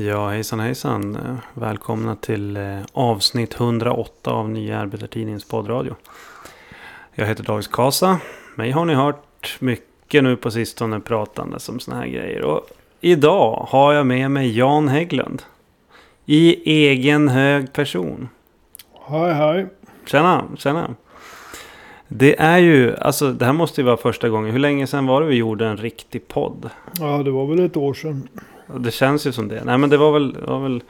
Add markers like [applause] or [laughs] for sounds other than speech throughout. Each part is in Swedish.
Ja, hejsan hejsan. Välkomna till eh, avsnitt 108 av Nya Arbetartidningens poddradio. Jag heter David Kasa. Mig har ni hört mycket nu på sistone pratande som såna här grejer. Och idag har jag med mig Jan Hägglund. I egen hög person. Hej hej. Tjena, tjena. Det är ju, alltså det här måste ju vara första gången. Hur länge sedan var det vi gjorde en riktig podd? Ja, det var väl ett år sedan. Och Det känns ju som det. Nej men det var väl, det var väl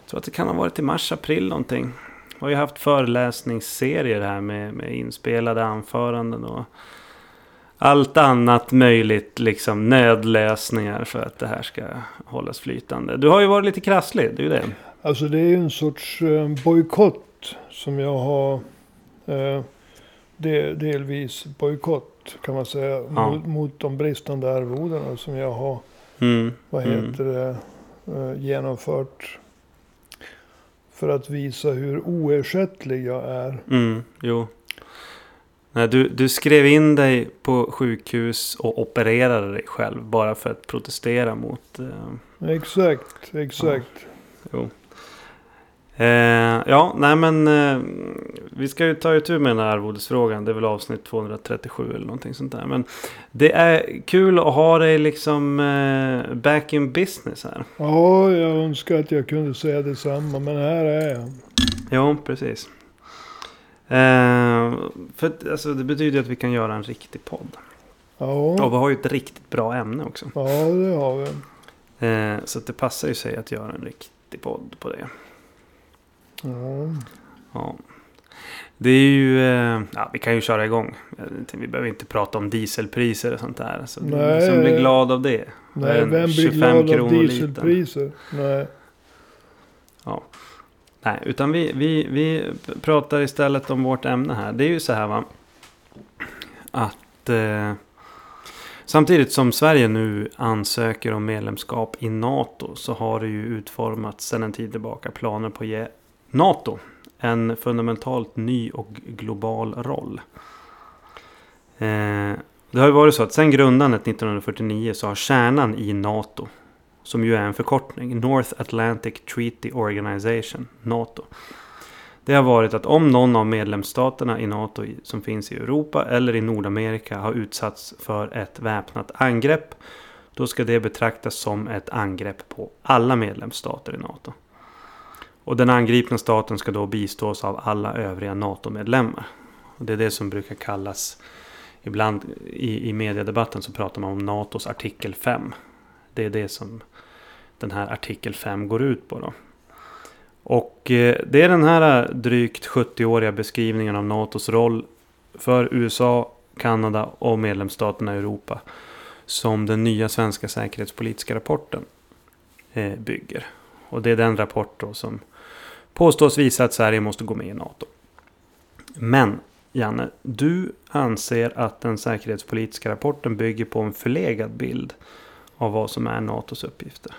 jag tror att det kan ha varit i mars, april någonting. Vi har ju haft föreläsningsserier här med, med inspelade anföranden och allt annat möjligt liksom nödlösningar för att det här ska hållas flytande. Du har ju varit lite krasslig, det är ju det. Alltså det är ju en sorts eh, bojkott som jag har. Eh, del, delvis bojkott kan man säga. Ja. Mot, mot de bristande arvodena som jag har. Mm. Vad mm. heter det? Eh, genomfört. För att visa hur oersättlig jag är. Mm, jo. Nej, du, du skrev in dig på sjukhus och opererade dig själv bara för att protestera mot... Eh, Exakt, exakt. jo. Eh, ja, nej men eh, vi ska ju ta itu med den här arvodesfrågan. Det är väl avsnitt 237 eller någonting sånt där. Men det är kul att ha dig liksom eh, back in business här. Ja, jag önskar att jag kunde säga detsamma. Men här är jag. Jo, precis. Eh, för alltså, det betyder ju att vi kan göra en riktig podd. Ja, Och vi har ju ett riktigt bra ämne också. ja det har vi. Eh, så det passar ju sig att göra en riktig podd på det. Ja. Ja. Det är ju, eh, ja vi kan ju köra igång. Vi behöver inte prata om dieselpriser och sånt där. Så Nej. som blir glad av det. Nej, vem blir 25 glad av dieselpriser? Nej. Nej, utan vi, vi, vi pratar istället om vårt ämne här. Det är ju så här va. Att eh, samtidigt som Sverige nu ansöker om medlemskap i NATO. Så har det ju utformats sedan en tid tillbaka planer på NATO en fundamentalt ny och global roll. Eh, det har ju varit så att sedan grundandet 1949 så har kärnan i NATO som ju är en förkortning, North Atlantic Treaty Organization, NATO. Det har varit att om någon av medlemsstaterna i NATO som finns i Europa eller i Nordamerika har utsatts för ett väpnat angrepp. Då ska det betraktas som ett angrepp på alla medlemsstater i NATO. Och den angripna staten ska då bistås av alla övriga NATO-medlemmar. Och det är det som brukar kallas, ibland i, i mediedebatten så pratar man om NATOs artikel 5. Det är det som den här artikel 5 går ut på. Då. Och eh, det är den här eh, drygt 70-åriga beskrivningen av NATOs roll för USA, Kanada och medlemsstaterna i Europa. Som den nya svenska säkerhetspolitiska rapporten eh, bygger. Och det är den rapport då som påstås visa att Sverige måste gå med i NATO. Men Janne, du anser att den säkerhetspolitiska rapporten bygger på en förlegad bild av vad som är NATOs uppgifter.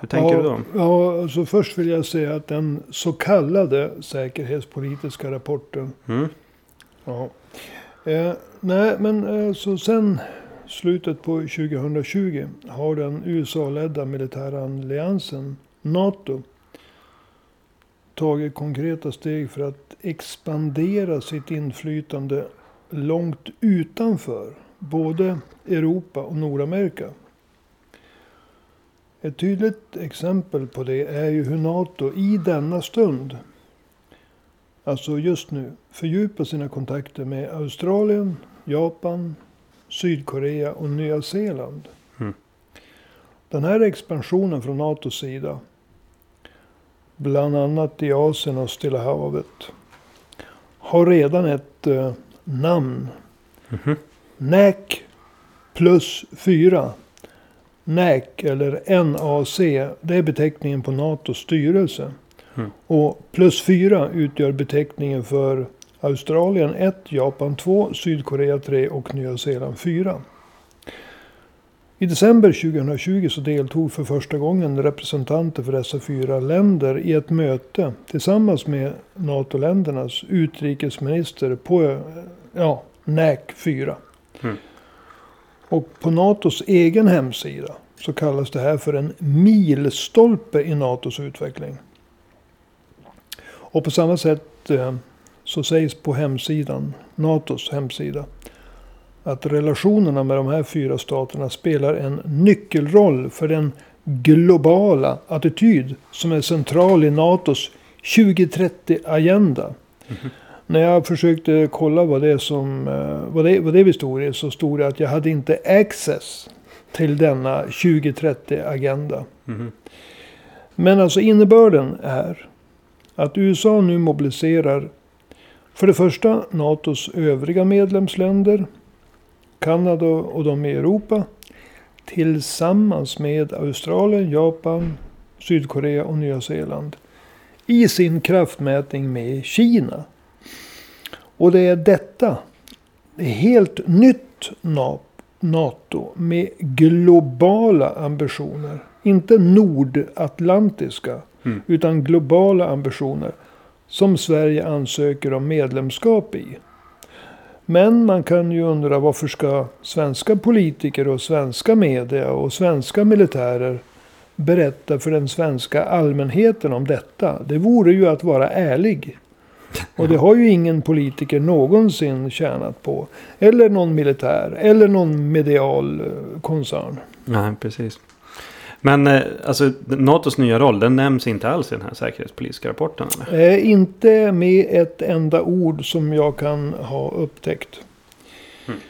Hur tänker ja, du då? Ja, alltså först vill jag säga att den så kallade säkerhetspolitiska rapporten. Mm? Ja. Eh, nej, men eh, så sen slutet på 2020 har den USA-ledda militära alliansen NATO tagit konkreta steg för att expandera sitt inflytande långt utanför både Europa och Nordamerika. Ett tydligt exempel på det är ju hur NATO i denna stund, alltså just nu, fördjupar sina kontakter med Australien, Japan, Sydkorea och Nya Zeeland. Mm. Den här expansionen från NATOs sida, bland annat i Asien och Stilla havet, har redan ett eh, namn. Mhm. NAC plus 4. NAC eller NAC, det är beteckningen på NATOs styrelse. Mm. Och plus 4 utgör beteckningen för Australien 1, Japan 2, Sydkorea 3 och Nya Zeeland 4. I december 2020 så deltog för första gången representanter för dessa fyra länder i ett möte tillsammans med NATO-ländernas utrikesminister på ja, NAC 4. Mm. Och på NATOs egen hemsida så kallas det här för en milstolpe i NATOs utveckling. Och på samma sätt eh, så sägs på hemsidan, NATOs hemsida, att relationerna med de här fyra staterna spelar en nyckelroll för den globala attityd som är central i NATOs 2030-agenda. Mm -hmm. När jag försökte kolla vad det, som, eh, vad det, vad det bestod i så stod det att jag hade inte access till denna 2030-agenda. Mm -hmm. Men alltså innebörden är att USA nu mobiliserar för det första NATOs övriga medlemsländer, Kanada och de i Europa, tillsammans med Australien, Japan, Sydkorea och Nya Zeeland i sin kraftmätning med Kina. Och det är detta, det är helt nytt NATO med globala ambitioner. Inte nordatlantiska, mm. utan globala ambitioner. Som Sverige ansöker om medlemskap i. Men man kan ju undra varför ska svenska politiker och svenska media och svenska militärer berätta för den svenska allmänheten om detta? Det vore ju att vara ärlig. Och det har ju ingen politiker någonsin tjänat på. Eller någon militär. Eller någon medial eh, koncern. Nej, precis. Men eh, alltså NATOs nya roll, den nämns inte alls i den här säkerhetspolitiska rapporten? Eh, inte med ett enda ord som jag kan ha upptäckt. Mm.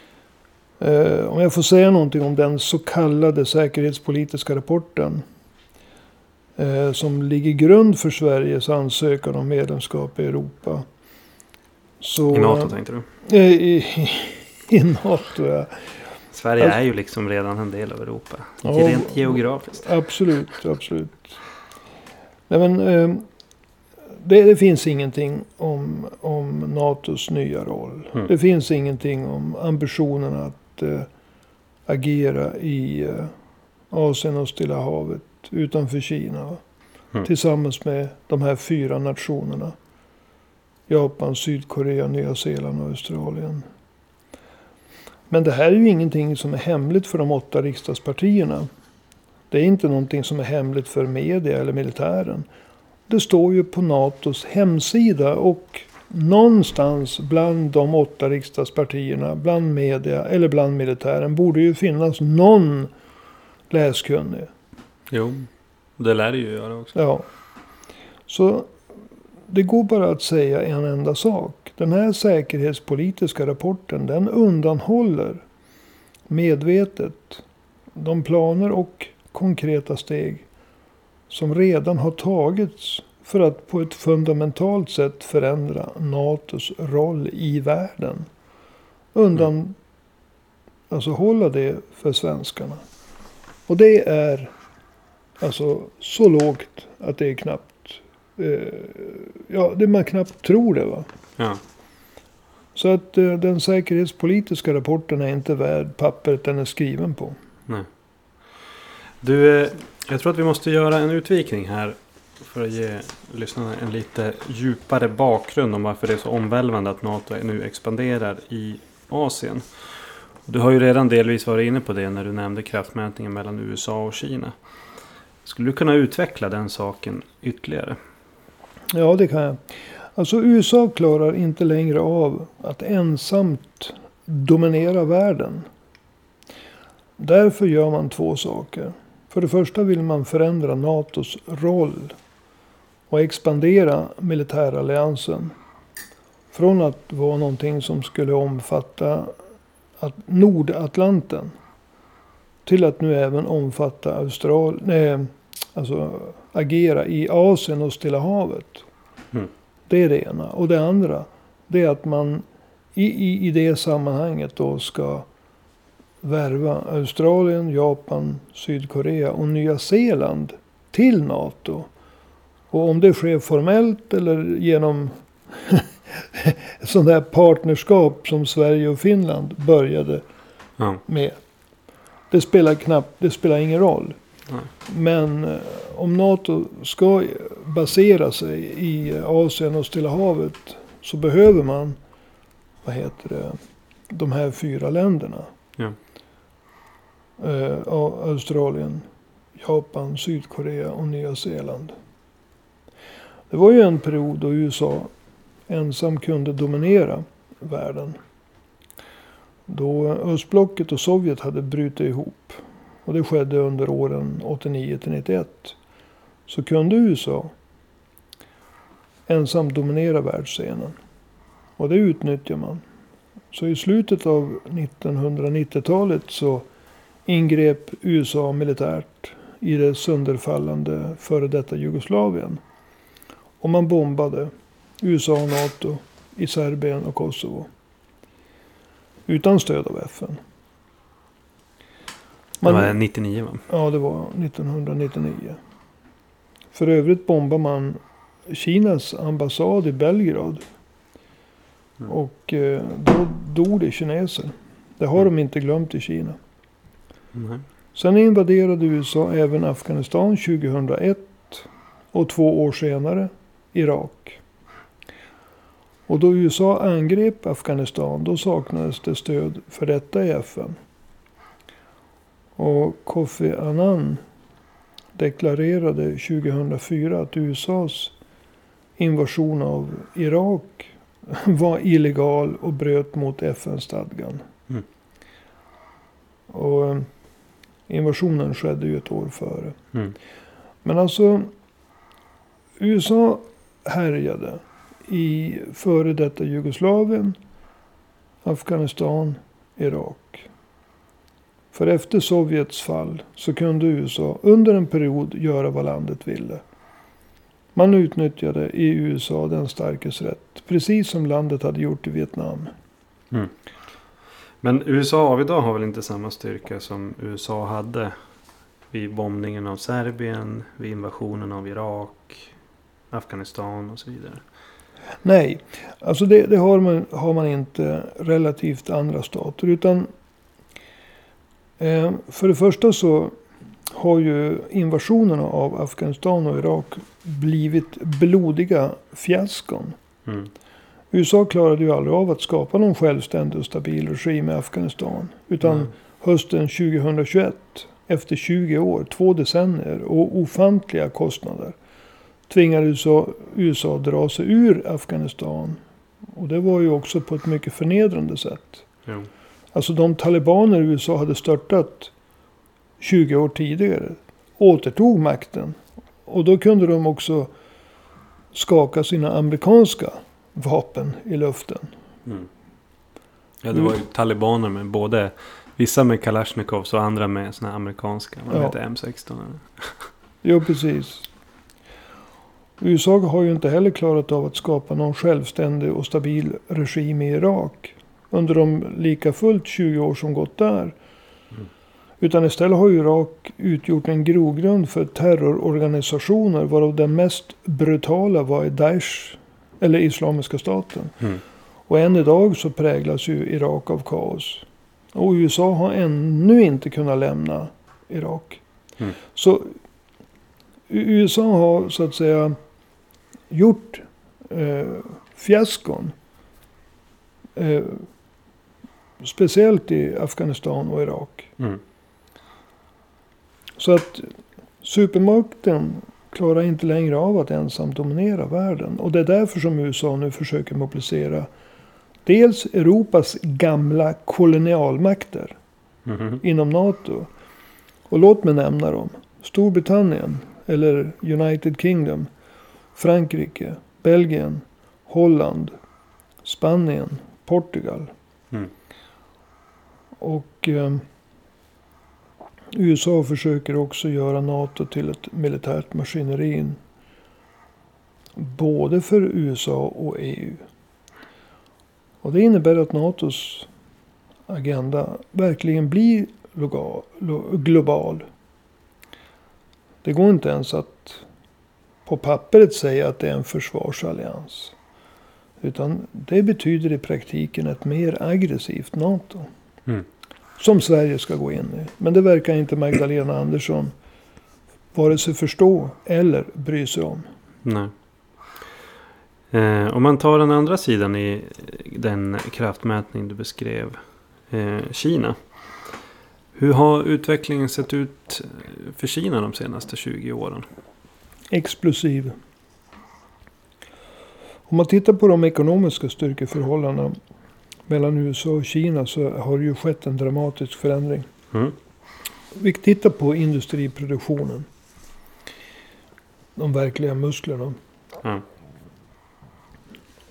Eh, om jag får säga någonting om den så kallade säkerhetspolitiska rapporten. Eh, som ligger grund för Sveriges ansökan om medlemskap i Europa. Så, I NATO tänkte du? Eh, I, [laughs] i, NATO ja. Sverige är ju liksom redan en del av Europa. Ja, rent geografiskt. Absolut, absolut. Nej, men, eh, det, det, finns ingenting om, om NATOs nya roll. Mm. Det finns ingenting om ambitionen att eh, agera i eh, Asien och Stilla havet utanför Kina. Mm. Tillsammans med de här fyra nationerna. Japan, Sydkorea, Nya Zeeland och Australien. Men det här är ju ingenting som är hemligt för de åtta riksdagspartierna. Det är inte någonting som är hemligt för media eller militären. Det står ju på NATOs hemsida och någonstans bland de åtta riksdagspartierna, bland media eller bland militären borde ju finnas någon läskunnig. Jo, det lär det ju göra också. Ja. Så det går bara att säga en enda sak. Den här säkerhetspolitiska rapporten den undanhåller medvetet de planer och konkreta steg som redan har tagits för att på ett fundamentalt sätt förändra NATOs roll i världen. Undan, mm. alltså hålla det för svenskarna. Och det är alltså så lågt att det är knappt ja, det man knappt tror det. Va? Ja. Så att eh, den säkerhetspolitiska rapporten är inte värd pappret den är skriven på. Nej. Du, eh, jag tror att vi måste göra en utvikning här. För att ge lyssnarna en lite djupare bakgrund om varför det är så omvälvande att NATO nu expanderar i Asien. Du har ju redan delvis varit inne på det när du nämnde kraftmätningen mellan USA och Kina. Skulle du kunna utveckla den saken ytterligare? Ja, det kan jag. Alltså USA klarar inte längre av att ensamt dominera världen. Därför gör man två saker. För det första vill man förändra NATOs roll och expandera militäralliansen. Från att vara någonting som skulle omfatta Nordatlanten till att nu även omfatta Australien, alltså agera i Asien och Stilla havet. Mm. Det är det ena. Och det andra, det är att man i, i, i det sammanhanget då ska värva Australien, Japan, Sydkorea och Nya Zeeland till NATO. Och om det sker formellt eller genom [laughs] sånt där partnerskap som Sverige och Finland började ja. med. Det spelar knappt, det spelar ingen roll. Nej. Men eh, om NATO ska basera sig i Asien och Stilla havet så behöver man vad heter det, de här fyra länderna. Ja. eh, Australien, Japan, Sydkorea och Nya Zeeland. Det var ju en period då USA ensam kunde dominera världen. Då östblocket och Sovjet hade brutit ihop. Och det skedde under åren 89 till 91. Så kunde USA ensamt dominera världsscenen. Och det utnyttjar man. Så i slutet av 1990-talet så ingrep USA militärt i det sönderfallande före detta Jugoslavien. Och man bombade USA och NATO i Serbien och Kosovo. Utan stöd av FN. Man, det var 99 va? Ja, det var 1999. För övrigt bombade man Kinas ambassad i Belgrad. Mm. Och eh, då dog det kineser. Det har mm. de inte glömt i Kina. Mm. Sen invaderade USA även Afghanistan 2001. Och två år senare Irak. Och då USA angrep Afghanistan då saknades det stöd för detta i FN. Och Kofi Annan deklarerade 2004 att USAs invasion av Irak [laughs] var illegal och bröt mot FN-stadgan. Mm. Och eh, invasionen skedde ju ett år före. Mm. Men alltså, USA härjade i före detta Jugoslavien, Afghanistan, Irak. För efter Sovjets fall så kunde USA under en period göra vad landet ville. Man utnyttjade i USA den starkes rätt. Precis som landet hade gjort i Vietnam. Mm. Men USA av idag har väl inte samma styrka som USA hade vid bombningen av Serbien, vid invasionen av Irak, Afghanistan och så vidare? Nej, alltså det, det har, man, har man inte relativt andra stater. Utan för det första så har ju invasionerna av Afghanistan och Irak blivit blodiga fiaskon. Mm. USA klarade ju aldrig av att skapa någon självständig och stabil regim i Afghanistan. Utan mm. hösten 2021, efter 20 år, två decennier och ofantliga kostnader tvingade USA, USA dra sig ur Afghanistan. Och det var ju också på ett mycket förnedrande sätt. Jo. Alltså de talibaner USA hade störtat 20 år tidigare återtog makten. Och då kunde de också skaka sina amerikanska vapen i luften. Mm. Ja, det var ju talibaner med både vissa med Kalashnikovs och andra med såna amerikanska. Man ja. heter M16. [laughs] jo, precis. USA har ju inte heller klarat av att skapa någon självständig och stabil regim i Irak. Under de lika fullt 20 år som gått där. Mm. Utan istället har Irak utgjort en grogrund för terrororganisationer varav den mest brutala var Daesh, eller Islamiska staten. Mm. Och än idag så präglas ju Irak av kaos. Och USA har ännu inte kunnat lämna Irak. Mm. Så USA har så att säga gjort eh, fiaskon. Eh, speciellt i Afghanistan och Irak. Mm. Så att supermakten klarar inte längre av att ensam dominera världen. Och det är därför som USA nu försöker mobilisera dels Europas gamla kolonialmakter mm. inom NATO. Och låt mig nämna dem. Storbritannien, eller United Kingdom, Frankrike, Belgien, Holland, Spanien, Portugal. Mm. Och eh, USA försöker också göra NATO till ett militärt maskineri. Både för USA och EU. Och det innebär att NATOs agenda verkligen blir global. Det går inte ens att på pappret säga att det är en försvarsallians. Utan det betyder i praktiken ett mer aggressivt NATO. Mm. Som Sverige ska gå in i. Men det verkar inte Magdalena Andersson vare sig förstå eller bry sig om. Nej. Eh, om man tar den andra sidan i den kraftmätning du beskrev. Eh, Kina. Hur har utvecklingen sett ut för Kina de senaste 20 åren? Explosiv. Om man tittar på de ekonomiska styrkeförhållandena mellan USA och Kina så har det ju skett en dramatisk förändring. Mm. Vi tittar på industriproduktionen. De verkliga musklerna. Ja.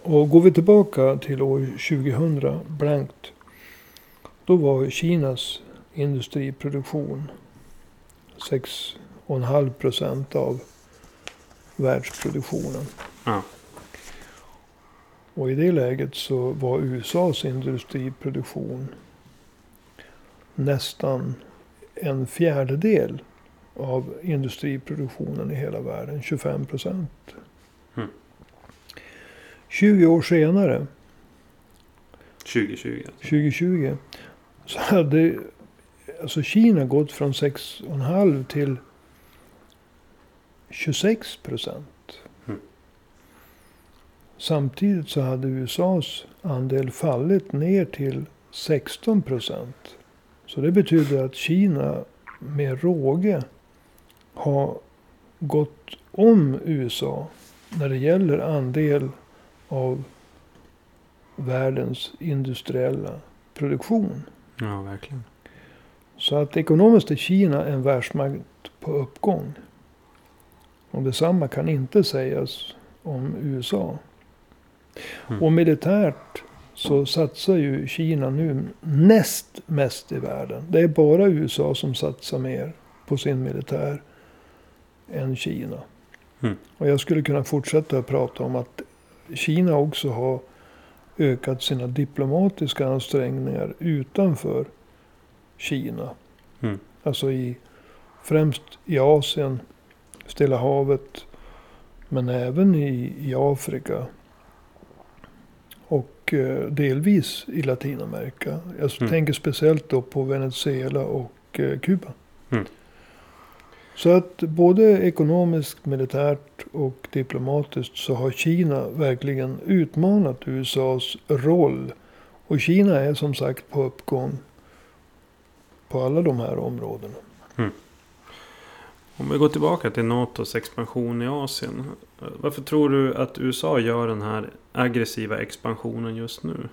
Och går vi tillbaka till år 2000 blankt. Då var Kinas industriproduktion 6,5 procent av världsproduktionen. Ja. Och i det läget så var USAs industriproduktion nästan en fjärdedel av industriproduktionen i hela världen. 25 procent. Mm. 20 år senare, 2020. 2020, så hade alltså Kina gått från 6,5 till 26 procent. Samtidigt så hade USAs andel fallit ner till 16 procent. Så det betyder att Kina med råge har gått om USA när det gäller andel av världens industriella produktion. Ja, verkligen. Så att ekonomiskt är Kina en världsmakt på uppgång. Och detsamma kan inte sägas om USA. Mm. Och militärt så satsar ju Kina nu näst mest i världen. Det är bara USA som satsar mer på sin militär än Kina. Mm. Och jag skulle kunna fortsätta att prata om att Kina också har ökat sina diplomatiska ansträngningar utanför Kina. Mm. Alltså i, främst i Asien, Stilla havet, men även i, i Afrika. Och eh, delvis i Latinamerika. Jag Mm. tänker speciellt då på Venezuela och eh, Kuba. Mm. Så att både ekonomiskt, militärt och diplomatiskt så har Kina verkligen utmanat USAs roll. Och Kina är som sagt på uppgång på alla de här områdena. Om vi går tillbaka till NATOs expansion i Asien. Varför tror du att USA gör den här aggressiva expansionen just nu?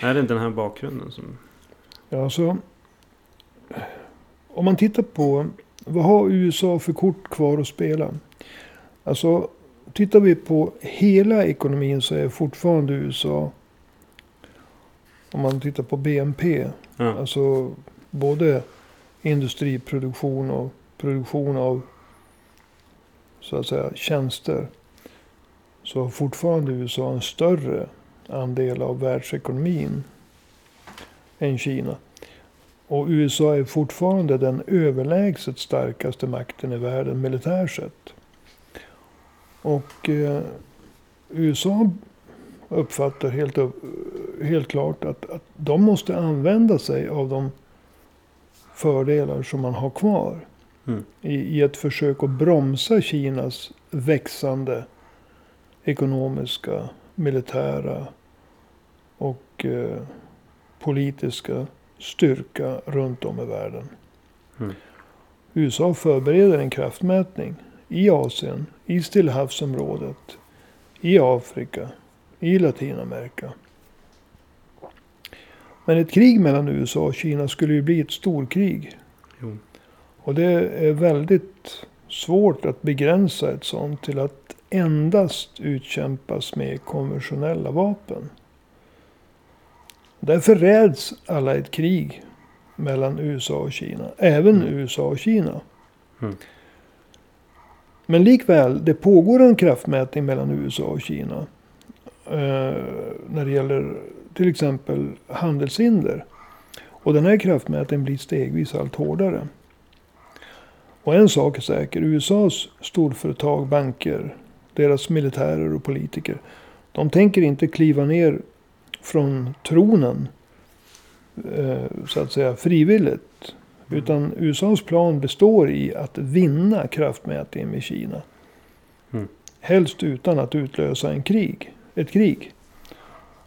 Är det den här bakgrunden som... Ja, alltså, om man tittar på vad har USA för kort kvar att spela? Alltså, tittar vi på hela ekonomin så är fortfarande USA, om man tittar på BNP, Ja, alltså både industriproduktion och produktion av så att säga tjänster. Så har fortfarande USA en större andel av världsekonomin än Kina. Och USA är fortfarande den överlägset starkaste makten i världen militärt sett. Och eh, USA uppfattar helt, upp, helt klart att, att de måste använda sig av de fördelar som man har kvar. Mm. I, I ett försök att bromsa Kinas växande ekonomiska, militära och eh, politiska styrka runt om i världen. Mm. USA förbereder en kraftmätning i Asien, i Stillahavsområdet, i Afrika, i Latinamerika. Men ett krig mellan USA och Kina skulle ju bli ett storkrig. jo. Och det är väldigt svårt att begränsa ett sånt till att endast utkämpas med konventionella vapen. Därför räds alla ett krig mellan USA och Kina. Även Mm. USA och Kina. Mm. Men likväl, det pågår en kraftmätning mellan USA och Kina. Eh, när det gäller till exempel handelshinder. Och den här kraftmätningen blir stegvis allt hårdare. Och en sak är säker. USAs storföretag, banker, deras militärer och politiker. De tänker inte kliva ner från tronen. Eh, så att säga frivilligt. Utan USAs plan består i att vinna kraftmätningen med Kina. Mm. Helst utan att utlösa en krig, ett krig.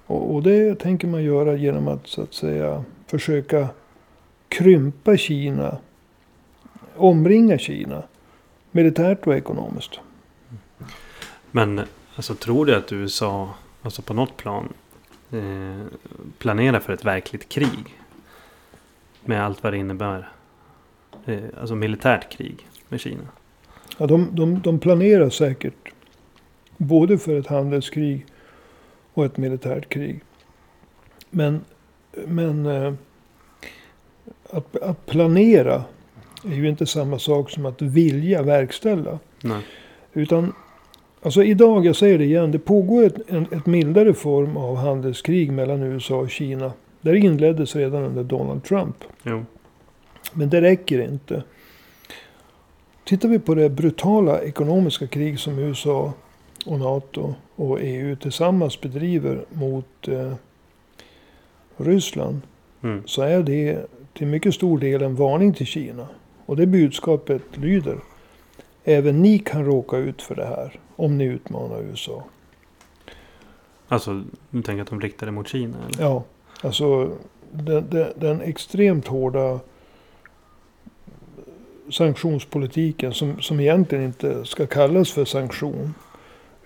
Och, och det tänker man göra genom att så att säga försöka krympa Kina. Omringa Kina. Militärt och ekonomiskt. Men alltså, tror du att USA alltså på något plan eh, planerar för ett verkligt krig? Med allt vad det innebär. Eh, alltså militärt krig med Kina. Ja, de, de, de planerar säkert. Både för ett handelskrig och ett militärt krig. Men, men eh, att, att planera är ju inte samma sak som att vilja verkställa. Nej. Utan, alltså idag, jag säger det igen, det pågår ett, en, ett mildare form av handelskrig mellan USA och Kina. Det inleddes redan under Donald Trump. Jo. Men det räcker inte. Tittar vi på det brutala ekonomiska krig som USA och NATO och EU tillsammans bedriver mot eh, Ryssland. Mm. Så är det till mycket stor del en varning till Kina. Och det budskapet lyder. Även ni kan råka ut för det här. Om ni utmanar USA. Alltså, du tänker att de riktar det mot Kina? Eller? Ja, alltså den, den, den extremt hårda sanktionspolitiken som, som egentligen inte ska kallas för sanktion.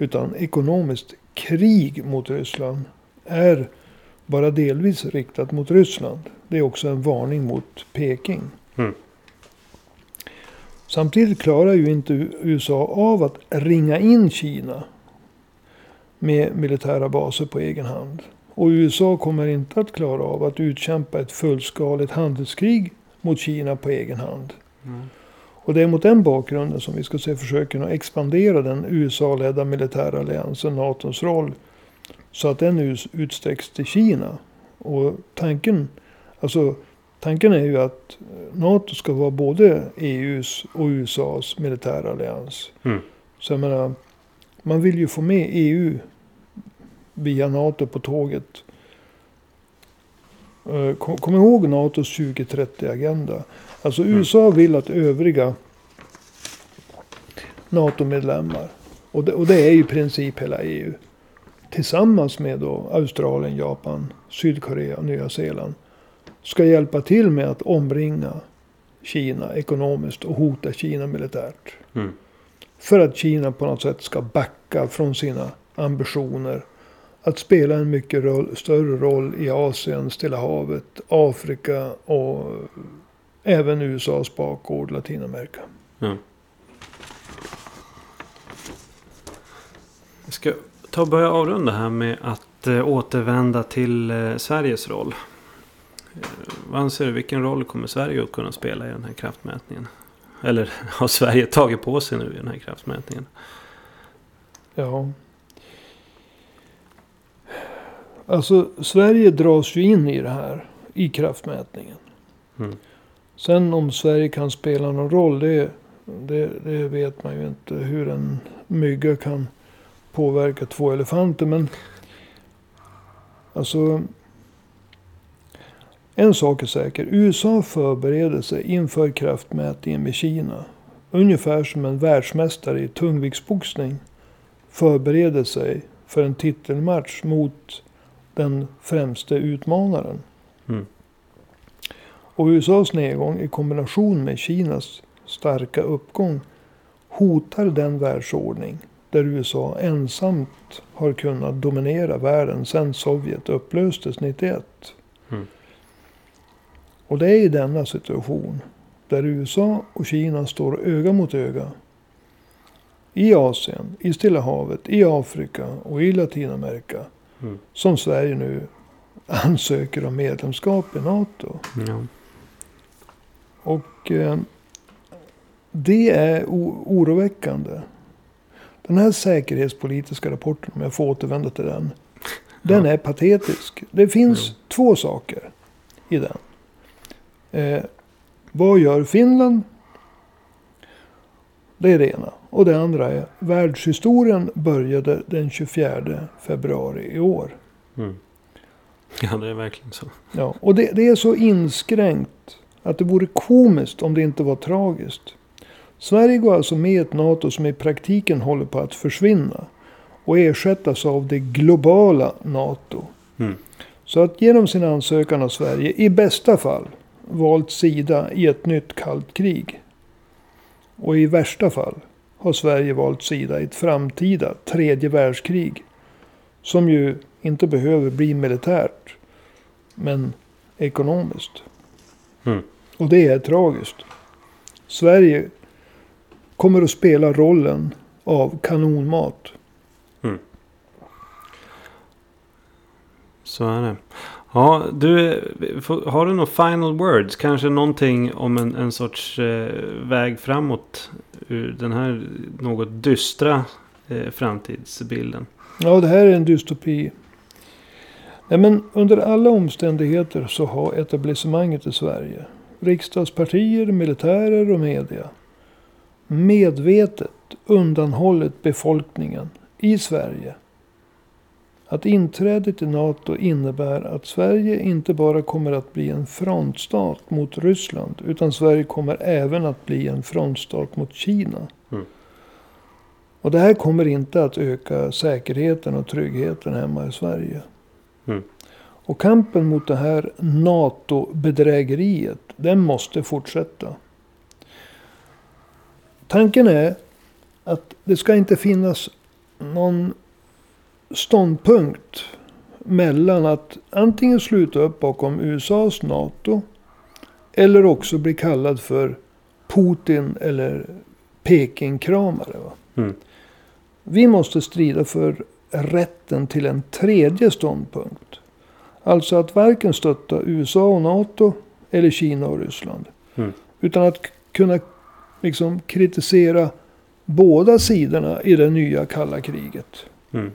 Utan ekonomiskt krig mot Ryssland är bara delvis riktat mot Ryssland. Det är också en varning mot Peking. Mm. Samtidigt klarar ju inte USA av att ringa in Kina med militära baser på egen hand. Och USA kommer inte att klara av att utkämpa ett fullskaligt handelskrig mot Kina på egen hand. Mm. Och det är mot den bakgrunden som vi ska se försöken att expandera den USA-ledda militära alliansen NATOs roll. Så att den ut- utsträcks till Kina. Och tanken, alltså, tanken är ju att NATO ska vara både EUs och USAs militära allians. Mm. Så jag menar, man vill ju få med EU via NATO på tåget. Eh, kom ihåg NATOs 2030-agenda. Alltså Mm. USA vill att övriga NATO-medlemmar, och det, och det är i princip hela EU, tillsammans med då Australien, Japan, Sydkorea och Nya Zeeland, ska hjälpa till med att omringa Kina ekonomiskt och hota Kina militärt. Mm. För att Kina på något sätt ska backa från sina ambitioner. Att spela en mycket roll, större roll i Asien, Stilla havet, Afrika och även USAs bakgård Latinamerika. Ja. Jag ska ta och börja avrunda här med att eh, återvända till eh, Sveriges roll. Eh, vad anser du, vilken roll kommer Sverige att kunna spela i den här kraftmätningen? Eller [laughs] har Sverige tagit på sig nu i den här kraftmätningen? Ja. Alltså Sverige dras ju in i det här. I kraftmätningen. Mm. Sen om Sverige kan spela någon roll. Det, det, det vet man ju inte. Hur en mygga kan påverka två elefanter. Men alltså. En sak är säker. USA förbereder sig inför kraftmätningen med Kina. Ungefär som en världsmästare i tungviktsboxning förbereder sig för en titelmatch mot den främste utmanaren. Mm. Och USAs nedgång i kombination med Kinas starka uppgång hotar den världsordning där USA ensamt har kunnat dominera världen sedan Sovjet upplöstes 91. Mm. Och det är i denna situation där USA och Kina står öga mot öga i Asien, i Stilla havet, i Afrika och i Latinamerika Mm. som Sverige nu ansöker om medlemskap i NATO. Ja. Och eh, det är oroväckande. Den här säkerhetspolitiska rapporten, om jag får återvända till den. Den Ja. är patetisk. Det finns Jo. två saker i den. Eh, vad gör Finland? Det är det ena. Och det andra är världshistorien började den 24 februari i år. Mm. ja, det är verkligen så. Ja, och det, det är så inskränkt att det vore komiskt om det inte var tragiskt. Sverige går alltså med i ett NATO som i praktiken håller på att försvinna och ersättas av det globala NATO. Mm. Så att genom sin ansökan av Sverige, i bästa fall, valt sida i ett nytt kallt krig. Och i värsta fall har Sverige valt sida i ett framtida tredje världskrig. Som ju inte behöver bli militärt. Men ekonomiskt. Mm. Och det är tragiskt. Sverige kommer att spela rollen av kanonmat. Så är det. Ja, du, har du några final words? Kanske någonting om en, en sorts eh, väg framåt ur den här något dystra eh, framtidsbilden? Ja, det här är en dystopi. Nej, men under alla omständigheter så har etablissemanget i Sverige, riksdagspartier, militärer och media, medvetet undanhållit befolkningen i Sverige att inträdet i NATO innebär att Sverige inte bara kommer att bli en frontstat mot Ryssland, utan Sverige kommer även att bli en frontstat mot Kina. Mm. Och det här kommer inte att öka säkerheten och tryggheten hemma i Sverige. Mm. Och kampen mot det här NATO-bedrägeriet, den måste fortsätta. Tanken är att det ska inte finnas någon ståndpunkt mellan att antingen sluta upp bakom USAs NATO eller också bli kallad för Putin eller Peking-kramare. Mm. Vi måste strida för rätten till en tredje ståndpunkt. Alltså att varken stötta USA och NATO eller Kina och Ryssland. Mm. Utan att kunna liksom kritisera båda sidorna i det nya kalla kriget. Mm.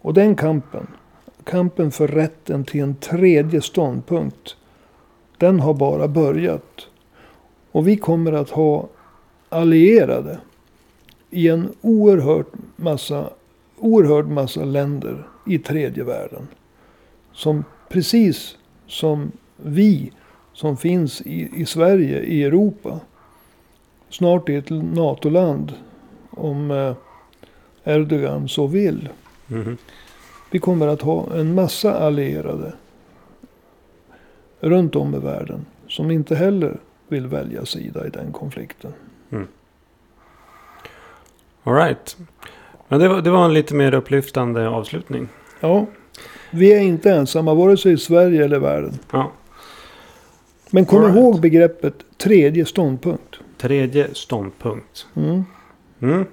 Och den kampen, kampen för rätten till en tredje ståndpunkt, den har bara börjat. Och vi kommer att ha allierade i en oerhört massa, oerhörd massa länder i tredje världen. Som precis som vi som finns i, i Sverige, i Europa, snart är ett NATO-land om eh, Erdogan så vill. Mhm. Vi kommer att ha en massa allierade runt om i världen som inte heller vill välja sida i den konflikten. All right. Men det var, det var en lite mer upplyftande avslutning. Ja, vi är inte ensamma vare sig i Sverige eller världen. Ja. Men kom right. ihåg begreppet tredje ståndpunkt. Tredje ståndpunkt. Mm. Mm.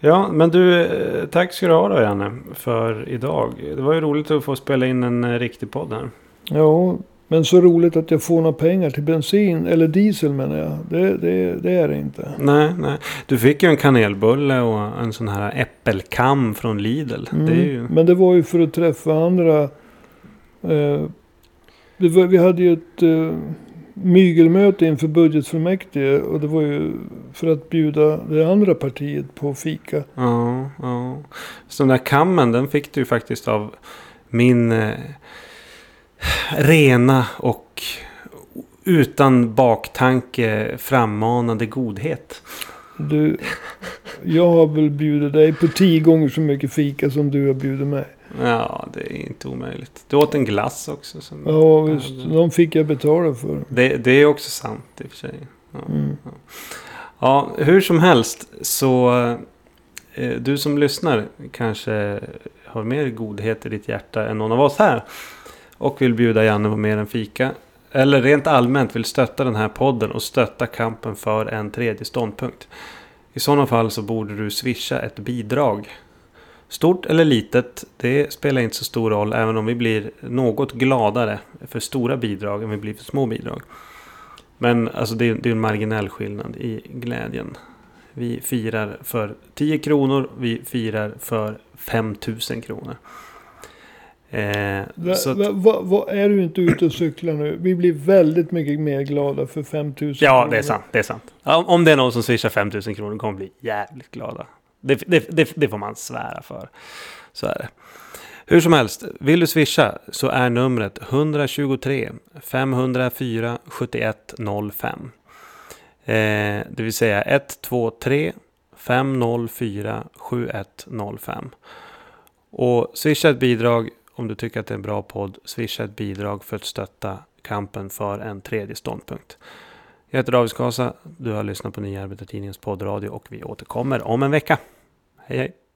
Ja, men du, eh, tack ska du ha då Janne för idag. Det var ju roligt att få spela in en eh, riktig podd här. Ja, men så roligt att jag får några pengar till bensin, eller diesel menar jag. Det, det, det är det inte. Nej, nej. Du fick ju en kanelbulle och en sån här äppelkam från Lidl. Mm. Det ju... Men det var ju för att träffa andra. Eh, var, vi hade ju ett eh, mygelmöte inför budgetfullmäktige. Och det var ju för att bjuda det andra partiet på fika. Ja, ja. Så den där kammen den fick du ju faktiskt av min eh, rena och utan baktanke frammanande godhet. Du, jag har väl bjudit dig på tio gånger så mycket fika som du har bjudit mig. Ja, det är inte omöjligt. Du åt en glass också. Som... Ja, visst. De fick jag betala för. Det, det är också sant i och för sig. Ja. Mm. Ja, hur som helst så eh, du som lyssnar kanske har mer godhet i ditt hjärta än någon av oss här. Och vill bjuda Janne på mer än fika. Eller rent allmänt vill stötta den här podden och stötta kampen för en tredje ståndpunkt. I sådana fall så borde du swisha ett bidrag. Stort eller litet, det spelar inte så stor roll även om vi blir något gladare för stora bidrag än vi blir för små bidrag. Men alltså det är, det är en marginell skillnad i glädjen. Vi firar för 10 kronor, vi firar för 5000 kronor. Eh, Va, att, va, va, va, är du inte ute och cyklar nu? Vi blir väldigt mycket mer glada för 5000 ja, kronor. det är sant. Det är sant. Om- om det är någon som swishar 5000 kronor kommer bli jävligt glada. Det, det, det, det får man svära för. Så är det. Hur som helst, vill du swisha så är numret 123 504 7105. Eh, det vill säga 123 504 7105. Och swisha ett bidrag om du tycker att det är en bra podd. Swisha ett bidrag för att stötta kampen för en tredje ståndpunkt. Jag heter David Skasa, du har lyssnat på Nya Arbetartidningens poddradio och vi återkommer om en vecka. Hej hej!